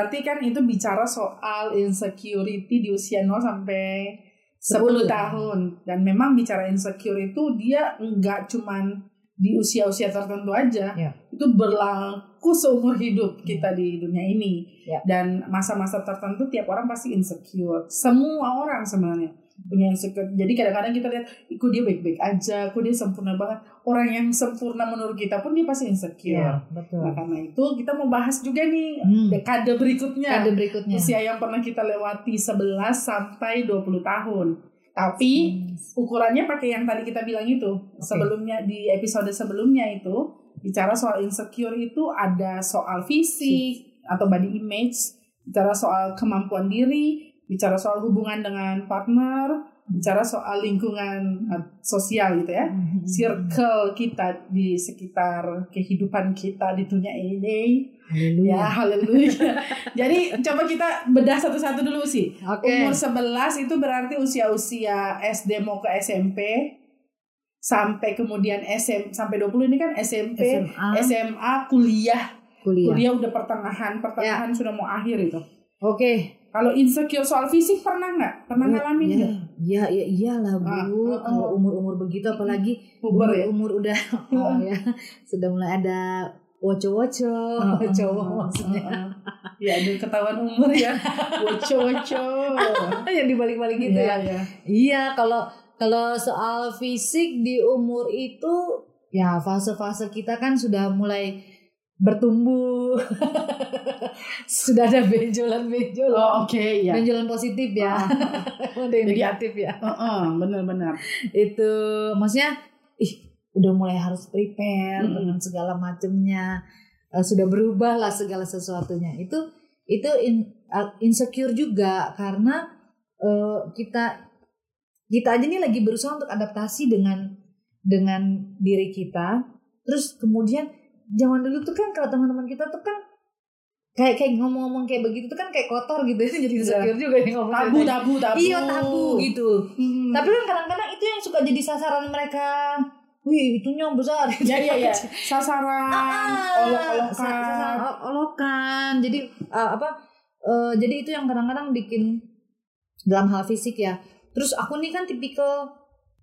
Berarti kan itu bicara soal insecurity di usia 0 sampai 10 tahun. Dan memang bicara insecure itu dia nggak cuman di usia-usia tertentu aja. Ya. Itu berlaku seumur hidup kita di dunia ini. Ya. Dan masa-masa tertentu tiap orang pasti insecure. Semua orang sebenarnya punya insecure. Jadi kadang-kadang kita lihat, ikut dia baik-baik aja, kok dia sempurna banget. Orang yang sempurna menurut kita pun dia pasti insecure. Iya, betul. Nah karena itu kita mau bahas juga nih Hmm. dekade berikutnya. Kade berikutnya. Usia yang pernah kita lewati 11 sampai 20 tahun. Tapi Hmm. ukurannya pakai yang tadi kita bilang itu. Sebelumnya di episode sebelumnya itu bicara soal insecure itu ada soal fisik atau body image, bicara soal kemampuan diri, bicara soal hubungan dengan partner, bicara soal lingkungan eh, sosial gitu ya Hmm. circle kita di sekitar kehidupan kita di dunia ini. Haleluya. Ya, haleluya. Jadi coba kita bedah satu-satu dulu sih. Oke. Umur 11 itu berarti usia-usia SD mau ke SMP sampai kemudian SM sampai 20 ini kan SMP, SMA, SMA, kuliah. kuliah. Kuliah udah pertengahan, pertengahan sudah mau akhir itu. Oke. Kalau insecure soal fisik pernah nggak? Pernah ngalamin ya, nggak? ya, ya iyalah bu. Ah, ah, Kalau ah. umur-umur begitu apalagi umur, ya? umur udah oh ya sudah mulai ada woco-woco Ah, ah, cowok maksudnya ah. Ya, ada ketahuan umur ya. Woco-woco. yang dibalik-balik gitu Iya, ya. iya. Iya, kalau kalau soal fisik di umur itu ya fase-fase kita kan sudah mulai bertumbuh. sudah ada benjolan-benjolan. Oh, oke, ya. Benjolan positif ya. Ah, Ada yang negatif ya. Heeh, benar-benar. Itu maksudnya ih udah mulai harus prepare Mm-mm. dengan segala macamnya. Eh, sudah berubah lah segala sesuatunya. Itu itu in- uh, insecure juga karena eh, kita kita aja nih lagi berusaha untuk adaptasi dengan dengan diri kita. Terus kemudian zaman dulu tuh kan kalau teman-teman kita tuh kan kayak kayak ngomong-ngomong kayak begitu tuh kan kayak kotor gitu jadi insecure juga nih ngomong Tabu, tabu, tabu. Iya tabu gitu. Hmm. Tapi kan kadang-kadang itu yang suka jadi sasaran mereka. Wih, itunya besar. ya, ya, ya. Sasaran, Ah, olok-olokan. sa- sasaran ol- olokan. Jadi uh, apa? uh, jadi itu yang kadang-kadang bikin dalam hal fisik ya. Terus aku nih kan tipikal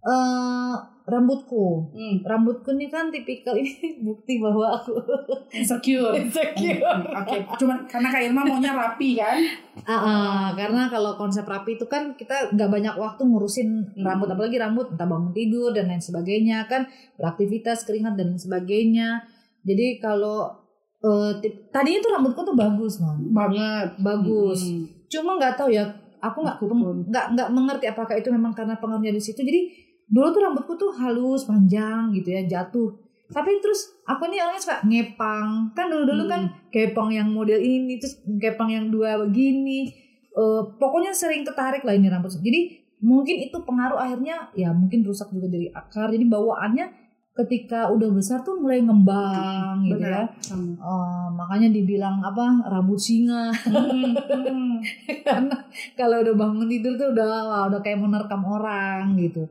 uh, rambutku. Hmm, Rambutku nih kan tipikal ini bukti bahwa aku insecure. insecure. Hmm, Oke, cuman karena Kak Irma maunya rapi kan? Ah, ah, karena kalau konsep rapi itu kan kita nggak banyak waktu ngurusin Hmm. rambut apalagi rambut entah bangun tidur dan lain sebagainya kan beraktivitas keringat dan lain sebagainya jadi kalau eh, tip- tadinya tuh rambutku tuh bagus man Banget. bagus Hmm. cuma nggak tahu ya aku nggak nggak nggak mengerti apakah itu memang karena pengaruhnya di situ jadi dulu tuh rambutku tuh halus panjang gitu ya jatuh tapi terus aku nih orangnya suka ngepang kan dulu dulu Hmm. kan kepang yang model ini terus kepang yang dua begini Eh, pokoknya sering tertarik lah ini rambut jadi mungkin itu pengaruh akhirnya ya mungkin rusak juga dari akar jadi bawaannya ketika udah besar tuh mulai ngembang gitu ya Benar. Sama. Eh, makanya dibilang apa rambut singa Hmm, hmm. karena kalau udah bangun tidur tuh udah wah, udah kayak menerkam orang gitu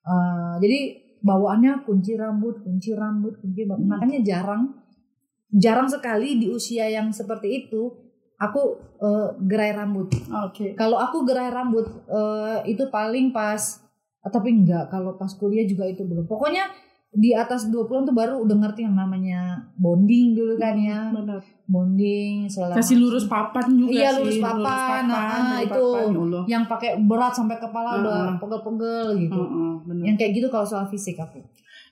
Eh, jadi bawaannya kunci rambut kunci rambut kunci rambut. Hmm. makanya jarang jarang sekali di usia yang seperti itu aku eh, gerai rambut Oke. kalau aku gerai rambut eh, itu paling pas tapi enggak kalau pas kuliah juga itu belum pokoknya di atas 20-an tuh baru udah ngerti yang namanya bonding dulu kan ya Benar. bonding segala Kasih lurus papan juga Iya, sih. lurus papan. Nah, lurus itu. papan, ya Allah. yang pakai berat sampai kepala Heeh. udah pegel-pegel gitu. Heeh, benar. Yang kayak gitu kalau soal fisik aku.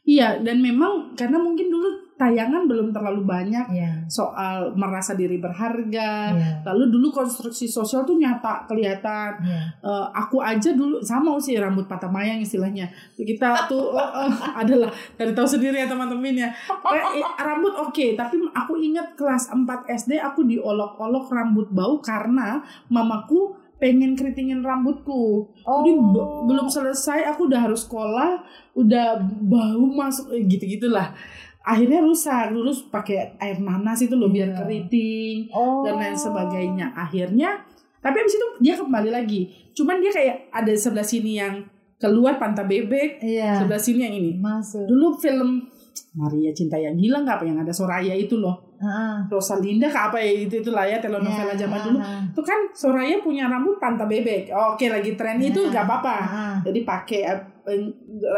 Iya, dan memang karena mungkin dulu tayangan belum terlalu banyak Iya. soal merasa diri berharga. Iya. Lalu dulu konstruksi sosial tuh nyata kelihatan. Iya. Eh, aku aja dulu sama sih rambut patah mayang istilahnya. Kita tuh eh, eh, adalah dari tahu sendiri ya teman-teman ya. Eh, rambut oke, tapi aku ingat kelas 4 SD aku diolok-olok rambut bau karena mamaku pengen keritingin rambutku. Oh. Jadi be- belum selesai aku udah harus sekolah, udah bau masuk eh, gitu-gitulah. Akhirnya rusak, dulu pakai air nanas itu loh biar Iya. keriting Oh. dan lain sebagainya. Akhirnya tapi abis itu dia kembali lagi. Cuman dia kayak ada sebelah sini yang keluar pantai bebek, Iya. sebelah sini yang ini. Masuk. Dulu film Maria Cinta yang gila nggak apa yang ada Soraya itu loh Heeh. Rosalinda kah apa ya itu itulah ya telenovela Ya, zaman dulu heeh. itu kan Soraya punya rambut pantai bebek oke lagi tren itu Ya. nggak apa-apa Heeh. jadi pakai eh, eh,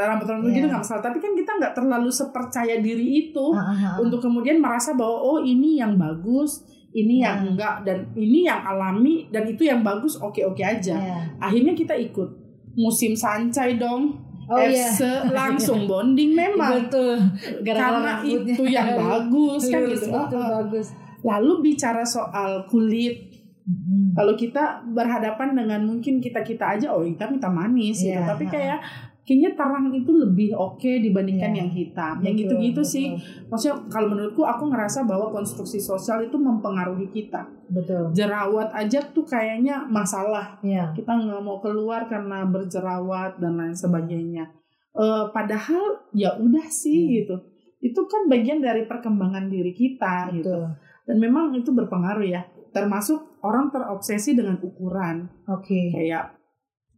rambut-rambut gitu Iya. nggak masalah tapi kan kita nggak terlalu sepercaya diri itu untuk kemudian merasa bahwa oh ini yang bagus ini yang Hmm. enggak dan ini yang alami dan itu yang bagus oke oke aja Iya. akhirnya kita ikut musim sancai dong Oh iya. FC langsung bonding memang Betul. Gara-gara karena rambutnya. itu yang bagus kan gitu betul, bagus. lalu bicara soal kulit Mm. kalau kita berhadapan dengan mungkin kita kita aja oh kita minta manis gitu Iya, tapi kayak kayaknya terang itu lebih oke dibandingkan Iya. yang hitam yang Betul, gitu-gitu sih maksudnya kalau menurutku aku ngerasa bahwa konstruksi sosial itu mempengaruhi kita Betul. jerawat aja tuh kayaknya masalah Iya. kita nggak mau keluar karena berjerawat dan lain sebagainya Eh, padahal ya udah sih Hmm. gitu itu kan bagian dari perkembangan diri kita gitu Betul. dan memang itu berpengaruh ya termasuk orang terobsesi dengan ukuran Oke. kayak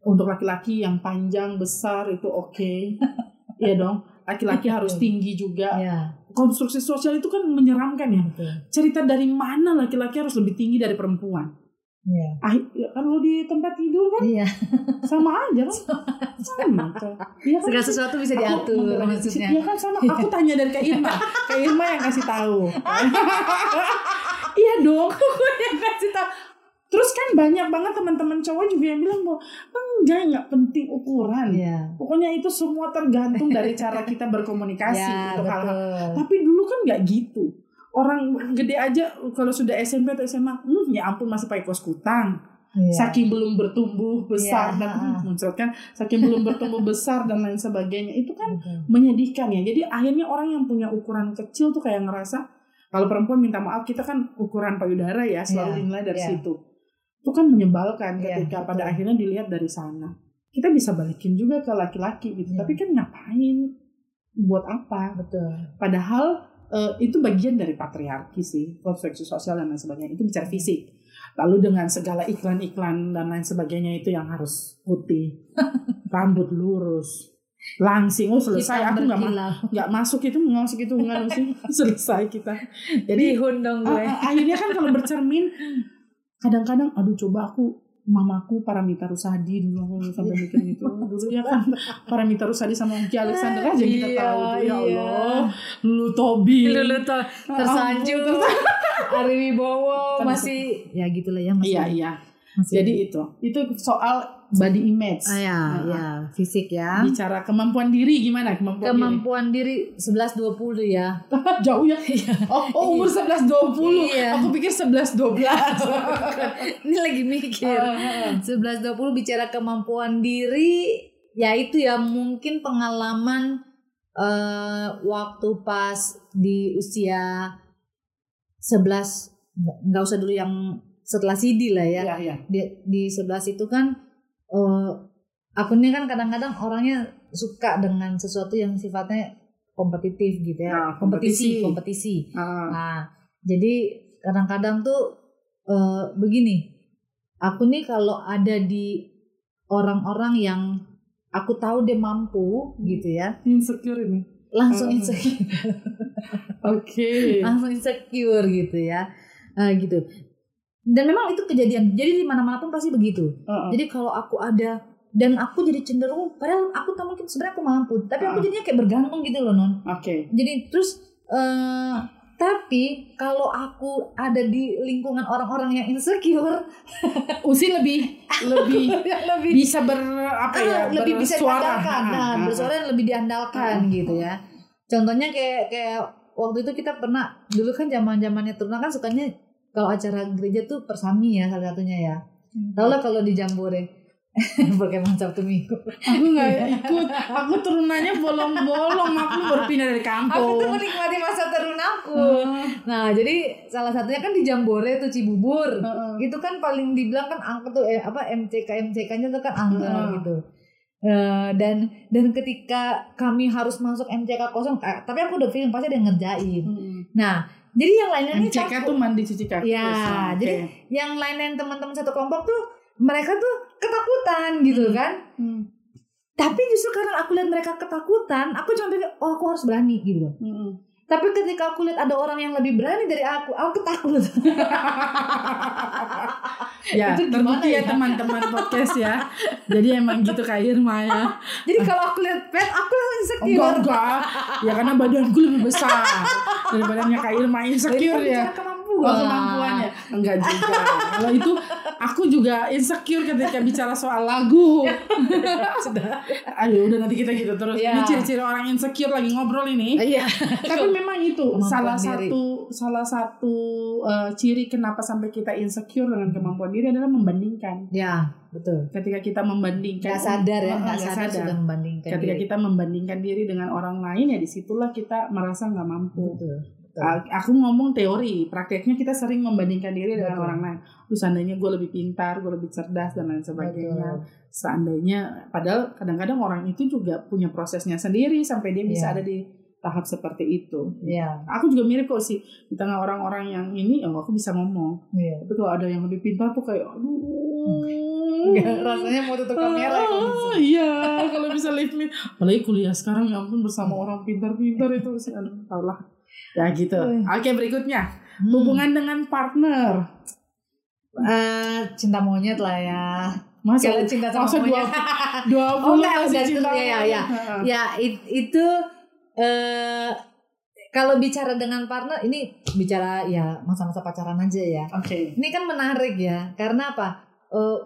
untuk laki-laki yang panjang besar itu oke. Iya dong. Laki-laki harus tinggi juga. Iya. konstruksi sosial itu kan menyeramkan ya. Betul. cerita dari mana laki-laki harus lebih tinggi dari perempuan? Iya. ah, ya, kalau di tempat tidur kan? Iya. sama aja kan? Sama Iya kan? Segala sesuatu bisa diatur maksudnya. Iya kan sama. Aku tanya dari Kak Irma. Kak Irma yang kasih tahu. Iya dong. Aku yang kasih tahu terus kan banyak banget teman-teman cowok juga yang bilang bahwa enggak nggak penting ukuran. Iya. pokoknya itu semua tergantung dari cara kita berkomunikasi Ya, untuk hal-hal. tapi dulu kan nggak gitu. Orang gede aja kalau sudah SMP atau SMA hmm, ya ampun masih pakai kos kutang. Iya. saking belum bertumbuh besar Iya, dan muncul kan saking belum bertumbuh besar dan lain sebagainya itu kan Betul. menyedihkan ya. Jadi akhirnya orang yang punya ukuran kecil tuh kayak ngerasa kalau perempuan minta maaf kita kan ukuran payudara ya selalu Iya, dinilai dari iya. situ itu kan menyebalkan Iya, ketika betul. pada akhirnya dilihat dari sana kita bisa balikin juga ke laki-laki gitu Iya. tapi kan ngapain buat apa Betul. Padahal eh, itu bagian dari patriarki sih, konstruksi sosial dan lain sebagainya. Itu bicara fisik. Lalu dengan segala iklan-iklan dan lain sebagainya itu yang harus putih, rambut lurus, langsing. Oh selesai, aku nggak ma- masuk itu nggak masuk itu nggak sih selesai kita. Jadi Bihun dong gue. ah, ah, akhirnya kan kalau bercermin, kadang-kadang aduh coba aku mamaku Paramita Rusadi dulu aku sampai mikir gitu dulu ya kan Paramita Rusadi sama Ki Alexander aja kita Iya, tahu tuh ya iya. Allah Lulu Tobi Lulu tuh tersanjung. Ari Wibowo masih ya gitulah ya masih. iya iya masih. jadi itu itu soal body image ah, ya, Nah, ya, fisik ya. bicara kemampuan diri gimana kemampuan Kemampuan diri 11 20 ya. diri jauh ya oh, oh umur 11 20 Iya. aku pikir 11 12 Ini lagi mikir. Ah. 11 20 bicara kemampuan diri ya itu ya mungkin pengalaman eh waktu pas di usia 11 nggak usah dulu yang setelah CD lah ya. iya iya Di di 11 itu kan eh aku ini kan kadang-kadang orangnya suka dengan sesuatu yang sifatnya kompetitif gitu ya. Nah, kompetisi, kompetisi. kompetisi. Ah, Nah, jadi kadang-kadang tuh eh, begini, aku nih kalau ada di orang-orang yang aku tahu dia mampu gitu ya, insecure ini langsung Hmm. insecure, oke langsung insecure gitu ya, Eh, gitu. Dan memang itu kejadian. Jadi di mana-mana pun pasti begitu. Ah, ah. Jadi kalau aku ada dan aku jadi cenderung, padahal aku tak mungkin sebenarnya aku mampu, tapi aku jadinya kayak bergantung gitu loh non. oke Jadi terus eh tapi kalau aku ada di lingkungan orang-orang yang insecure, Usi lebih lebih lebih bisa ber apa ya ah, lebih bisa bersuara. diandalkan. Ah, Nah, ah, ah. bersuara yang lebih diandalkan gitu ya. Contohnya kayak kayak waktu itu kita pernah dulu kan zaman-zamannya Turna kan sukanya kalau acara gereja tuh persami ya salah satunya ya. Tahu lah kalau di Jambore. Bagaimana Sabtu Minggu. aku nggak ikut aku turunannya bolong-bolong aku baru pindah dari Aku tuh kampung menikmati masa turun aku. Ah, Nah, jadi salah satunya kan di Jambore tuh Cibubur. ah. itu kan paling dibilang kan angka tuh eh, apa MCK MCK-nya tuh kan angka Hmm. gitu. Eh, dan dan ketika kami harus masuk MCK kosong, eh, tapi aku udah feeling pasti ada yang ngerjain. Hmm. Nah, jadi yang lain-lainnya MCK campur. tuh mandi cuci kaki Ya, Oke. jadi yang lain-lain teman-teman satu kelompok tuh mereka tuh ketakutan gitu kan. Hmm. tapi justru karena aku lihat mereka ketakutan aku cuma pikir oh aku harus berani gitu Mm-mm. tapi ketika aku lihat ada orang yang lebih berani dari aku aku takut Ya, Itu gimana ya ya? teman-teman podcast ya. Jadi emang gitu Kak Irma ya. jadi kalau aku lihat pet aku langsung insecure Enggak, enggak. Ya karena badanku lebih besar dari badannya Kak Irma insecure ya. kemampuan Oh kemampuannya Enggak juga Kalau itu aku juga insecure ketika bicara soal lagu sudah Ayo udah nanti kita gitu terus Ya. Ini ciri-ciri orang insecure lagi ngobrol ini iya Tapi memang itu Kemampuan salah diri. satu salah satu eh, ciri kenapa sampai kita insecure dengan kemampuan diri adalah membandingkan. ya betul Ketika kita membandingkan, nggak sadar ya nggak nggak sadar, sudah membandingkan Ketika diri. kita membandingkan diri dengan orang lain ya di situlah kita merasa nggak mampu. betul Aku ngomong teori, prakteknya kita sering membandingkan diri dengan Betul. orang lain. Lu seandainya gue lebih pintar, gue lebih cerdas dan lain sebagainya. Betul. Seandainya, padahal kadang-kadang orang itu juga punya prosesnya sendiri sampai dia bisa Iya. ada di tahap seperti itu. Iya, Aku juga mirip kok sih di tengah orang-orang yang ini, oh aku bisa ngomong. iya. Tapi kalau ada yang lebih pintar tuh kayak, aduh. Nggak, rasanya mau tutup kamera ya. Ah, Iya, kalau bisa leave me. Apalagi kuliah sekarang ya ampun bersama orang pintar-pintar itu sih, tau lah. Ya gitu. Oke berikutnya Hmm. hubungan dengan partner. Eh, cinta monyet lah ya. Masa Kalau cinta sama masa dua monyet. dua Oh, puluh enggak, masih udah cinta itu, ya, ya, ya. Ya it- itu eh kalau bicara dengan partner ini bicara ya masa-masa pacaran aja ya. Oke. Ini kan menarik ya, karena apa? Eh,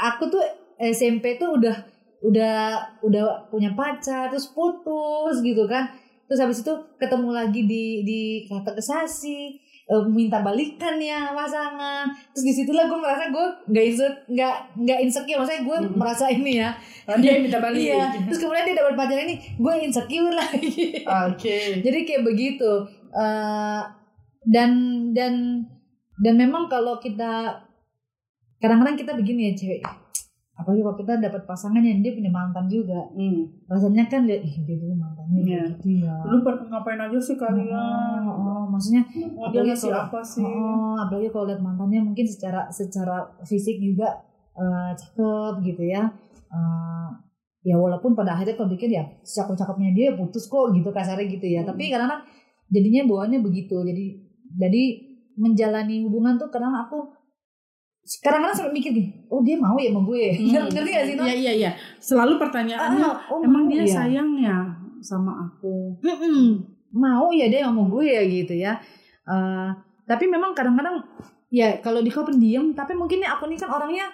aku tuh SMP tuh udah udah udah punya pacar, terus putus gitu kan. Terus habis itu ketemu lagi di di kata kesasi, eh, minta balikan ya pasangan. Terus di situlah gue merasa gue nggak insecure, nggak nggak insecure, maksudnya gue Hmm. merasa ini ya. Oh, dia minta balik. Iya. Terus kemudian dia dapat pacar ini, gue insecure lagi. Oke. Jadi kayak begitu. Eh, dan dan dan memang kalau kita kadang-kadang kita begini ya cewek. Apalagi kalau kita dapat pasangan yang dia punya mantan juga. Hmm. Rasanya kan lihat ih dia dulu mantannya Iya. kayak gitu ya. Lu ngapain aja sih kalian? Oh, oh, maksudnya Dia apalagi kalau- apa sih? oh, apalagi kalau lihat mantannya mungkin secara secara fisik juga eh, cakep gitu ya. Eh, ya walaupun pada akhirnya kalau pikir ya cakep-cakepnya dia putus kok gitu kasarnya gitu ya. Hmm. Tapi kadang-kadang jadinya bawaannya begitu. Jadi jadi menjalani hubungan tuh kadang aku kadang-kadang sampai mikir gini, oh dia mau ya sama gue. Hmm. Ngerti gak sih? Iya iya iya. Selalu pertanyaannya, Ah, oh, emang dia ya? sayang ya sama aku? Mm-mm. mau ya dia sama gue ya gitu ya Eh, tapi memang kadang-kadang ya kalau di kau pendiam tapi mungkin nih aku nih kan orangnya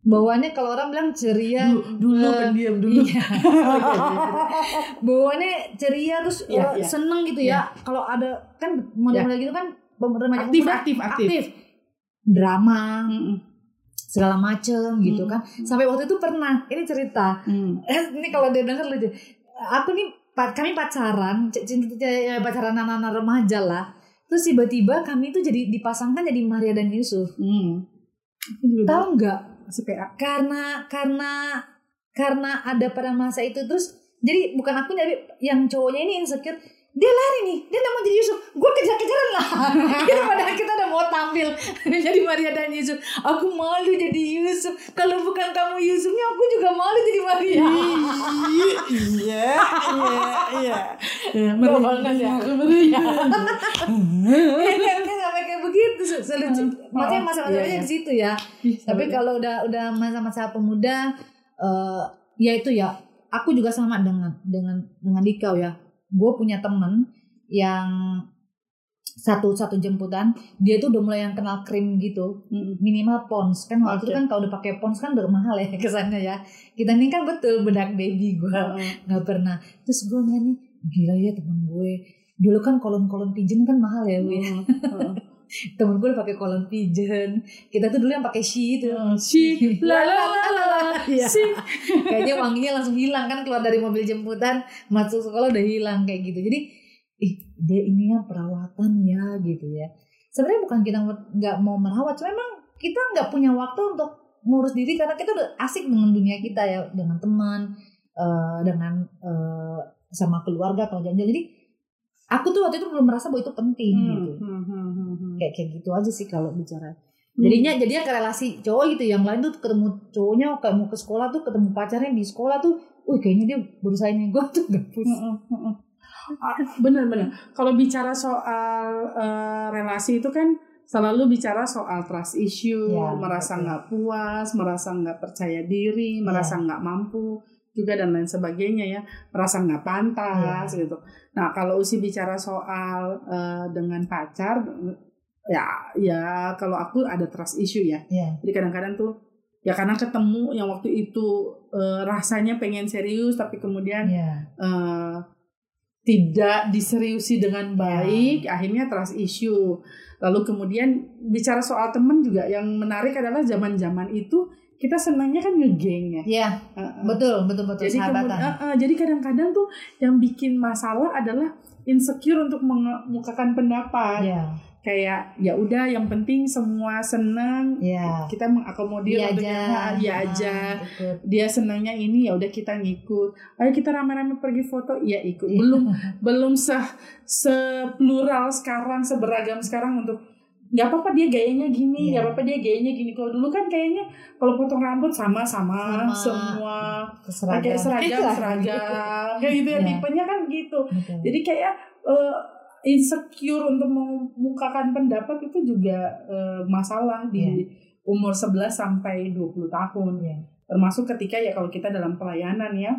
bawaannya kalau orang bilang ceria Dulu, dulu eh, pendiam dulu. iya. bawaannya ceria terus eh, iya. seneng gitu ya kalau ada kan model-model gitu kan remaja Aktif, pemuda aktif, aktif. Drama segala macem gitu kan sampai waktu itu pernah ini cerita Hmm. Eh, ini kalau dia denger lucu. Aku nih kami pacaran, ya, pacaran anak-anak remaja lah. Terus tiba-tiba kami tuh jadi dipasangkan jadi Maria dan Yusuf. Hmm. Tahu nggak? Karena karena karena ada pada masa itu terus jadi bukan aku jadi yang cowoknya ini insecure dia lari nih dia nggak mau jadi Yusuf gue kejar-kejaran lah kita padahal kita udah mau tampil jadi Maria dan Yusuf aku malu jadi Yusuf kalau bukan kamu Yusufnya aku juga malu jadi Maria Iya, iya, iya. Gua banget ya. Iya. Iya kan sampai kayak begitu se- selucu. Makanya masa-masa Iya, iya. di situ ya. Tapi kalau udah udah masa-masa pemuda eh ya itu ya aku juga sama dengan dengan dengan Dikau ya. Gue punya temen yang satu satu jemputan dia tuh udah mulai yang kenal krim gitu. Minimal pons. Kan waktu itu Oke. kan kalau udah pakai pons kan udah mahal ya kesannya ya. Kita ini kan betul bedak baby gue nggak pernah. Terus gue ngeliat nih gila ya temen gue. Dulu kan kolon-kolon pigeon kan mahal ya Bu ya temen gue udah pakai kolon pigeon. Kita tuh dulu yang pakai she itu. Si la la la la la. Iya. Si. kayaknya wanginya langsung hilang kan keluar dari mobil jemputan. Masuk sekolah udah hilang kayak gitu. Jadi ih dia ini ya perawatan ya gitu ya. Sebenarnya bukan kita nggak mau merawat cuma memang kita nggak punya waktu untuk ngurus diri karena kita udah asik dengan dunia kita ya dengan teman eh, dengan eh, sama keluarga kalau jalan-jalan jadi aku tuh waktu itu belum merasa bahwa itu penting gitu Hmm, hmm, hmm, hmm, hmm. Kayak kayak gitu aja sih kalau bicara. Jadinya jadinya ke relasi cowok gitu, yang lain tuh ketemu cowoknya kayak mau ke sekolah tuh ketemu pacarnya di sekolah tuh, wih kayaknya dia berusaha ini gue tuh heeh. Ah, Bener-bener. Kalau bicara soal eh, relasi itu kan selalu bicara soal trust issue, Ya, merasa nggak puas, merasa nggak percaya diri, merasa nggak mampu juga dan lain sebagainya ya, merasa nggak pantas gitu. Nah kalau usi bicara soal eh, dengan pacar, ya ya kalau aku ada trust issue ya. Iya. Jadi kadang-kadang tuh ya karena ketemu yang waktu itu eh, rasanya pengen serius tapi kemudian Iya. eh, tidak diseriusi dengan baik, akhirnya trust issue. Lalu kemudian bicara soal temen juga yang menarik adalah zaman-zaman itu kita senangnya kan ngegeng ya. Iya, Heeh. betul, betul, betul. Jadi kemudian, sahabatan. jadi kadang-kadang tuh yang bikin masalah adalah insecure untuk mengemukakan pendapat. Iya, Kayak ya udah yang penting semua senang, iya. kita mengakomodir Iya untuk aja. yang iya Ah, aja ikut. dia senangnya ini ya udah kita ngikut ayo kita rame-rame pergi foto ya ikut Iya. belum belum se seplural sekarang seberagam sekarang untuk nggak apa-apa dia gayanya gini nggak Iya. apa-apa dia gayanya gini kalau dulu kan kayaknya kalau potong rambut sama-sama Sama. semua pakai seragam Iya. seragam kayak gitu ya Iya. tipenya kan gitu Betul. jadi kayak eh, insecure untuk mengemukakan pendapat itu juga eh, masalah di Iya. umur 11 sampai 20 tahun Iya. termasuk ketika ya kalau kita dalam pelayanan ya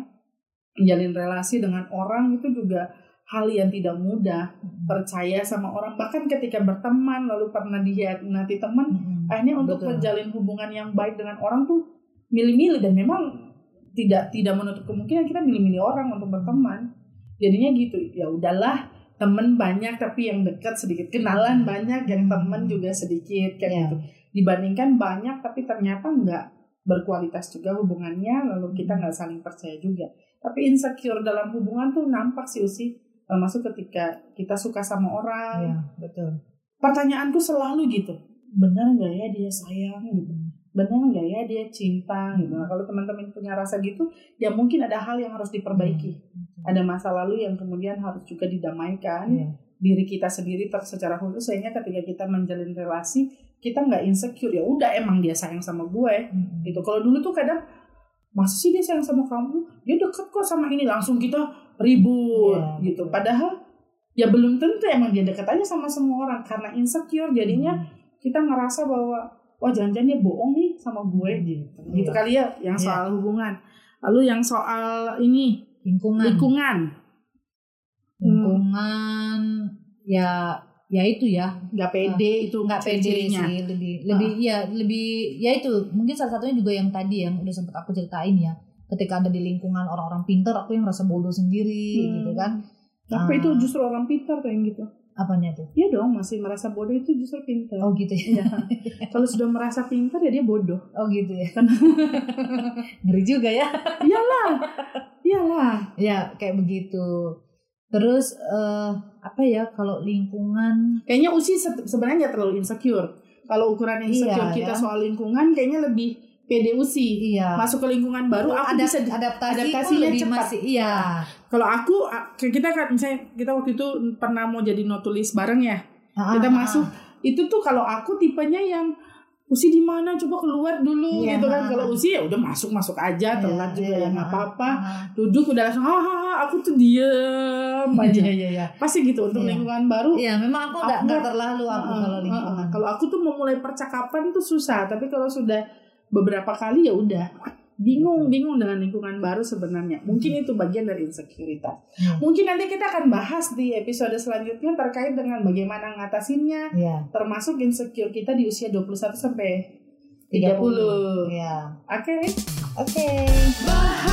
menjalin relasi dengan orang itu juga hal yang tidak mudah percaya sama orang bahkan ketika berteman lalu pernah dihianati teman Mm-mm. akhirnya untuk Betul. menjalin hubungan yang baik dengan orang tuh milih-milih dan memang tidak tidak menutup kemungkinan kita milih-milih orang untuk berteman jadinya gitu ya udahlah temen banyak tapi yang dekat sedikit. Kenalan banyak yang temen juga sedikit kayak Iya. gitu. Dibandingkan banyak tapi ternyata nggak berkualitas juga hubungannya lalu kita nggak saling percaya juga. Tapi insecure dalam hubungan tuh nampak sih usi. Termasuk ketika kita suka sama orang. Iya, betul. pertanyaanku selalu gitu. Benar nggak ya dia sayang gitu? Benar nggak ya dia cinta gitu? Nah, kalau teman-teman punya rasa gitu ya mungkin ada hal yang harus diperbaiki ada masa lalu yang kemudian harus juga didamaikan Iya. diri kita sendiri ter secara khusus sehingga ketika kita menjalin relasi kita nggak insecure ya udah emang dia sayang sama gue Mm-mm. gitu kalau dulu tuh kadang masa sih dia sayang sama kamu dia deket kok sama ini langsung kita ribut Iya, gitu betul. padahal ya belum tentu emang dia deket aja sama semua orang karena insecure jadinya Mm. kita ngerasa bahwa wah jangan-jangan dia bohong nih sama gue gitu gitu Iya. kali ya yang Iya. soal hubungan lalu yang soal ini lingkungan lingkungan lingkungan ya ya itu ya nggak pede itu nggak pede sih lebih lebih ya lebih ya itu mungkin salah satunya juga yang tadi yang udah sempat aku ceritain ya ketika ada di lingkungan orang-orang pintar aku yang rasa bodoh sendiri Hmm. gitu kan Tapi Ah. itu justru orang pintar tuh yang gitu. apanya tuh Iya dong, masih merasa bodoh itu justru pintar. oh gitu ya Iya. Kalau sudah merasa pintar ya dia bodoh. oh gitu ya Kan ngeri juga ya iyalah. Iyalah. ya kayak begitu terus eh, apa ya kalau lingkungan Kayaknya Usi se- sebenarnya terlalu insecure. Kalau ukuran insecure Iya, kita ya. soal lingkungan kayaknya lebih pede Usi. iya Masuk ke lingkungan baru aku Adap- bisa adaptasi adaptasinya lebih cepat. masih iya Kalau aku kita kan misalnya kita waktu itu pernah mau jadi notulis bareng ya. Ah, kita ah, masuk itu tuh kalau aku tipenya yang Usi di mana? Coba keluar dulu Iya, gitu kan. kalau. Usi ya udah masuk masuk aja Iya, telat juga iya, ya nggak apa-apa. Duduk udah langsung hahaha aku tuh diem aja. Iya, iya, iya. pasti gitu untuk Iya. lingkungan baru. Iya, memang aku nggak nggak terlalu aku uh-uh, kalau lingkungan. kalau aku tuh memulai percakapan tuh susah tapi kalau sudah beberapa kali ya udah bingung bingung dengan lingkungan baru sebenarnya mungkin itu bagian dari insekuritas Hmm. mungkin nanti kita akan bahas di episode selanjutnya terkait dengan bagaimana ngatasinnya Iya. termasuk insecure kita di usia 21 sampai 30. 30. Iya. Oke. Oke. Bahagia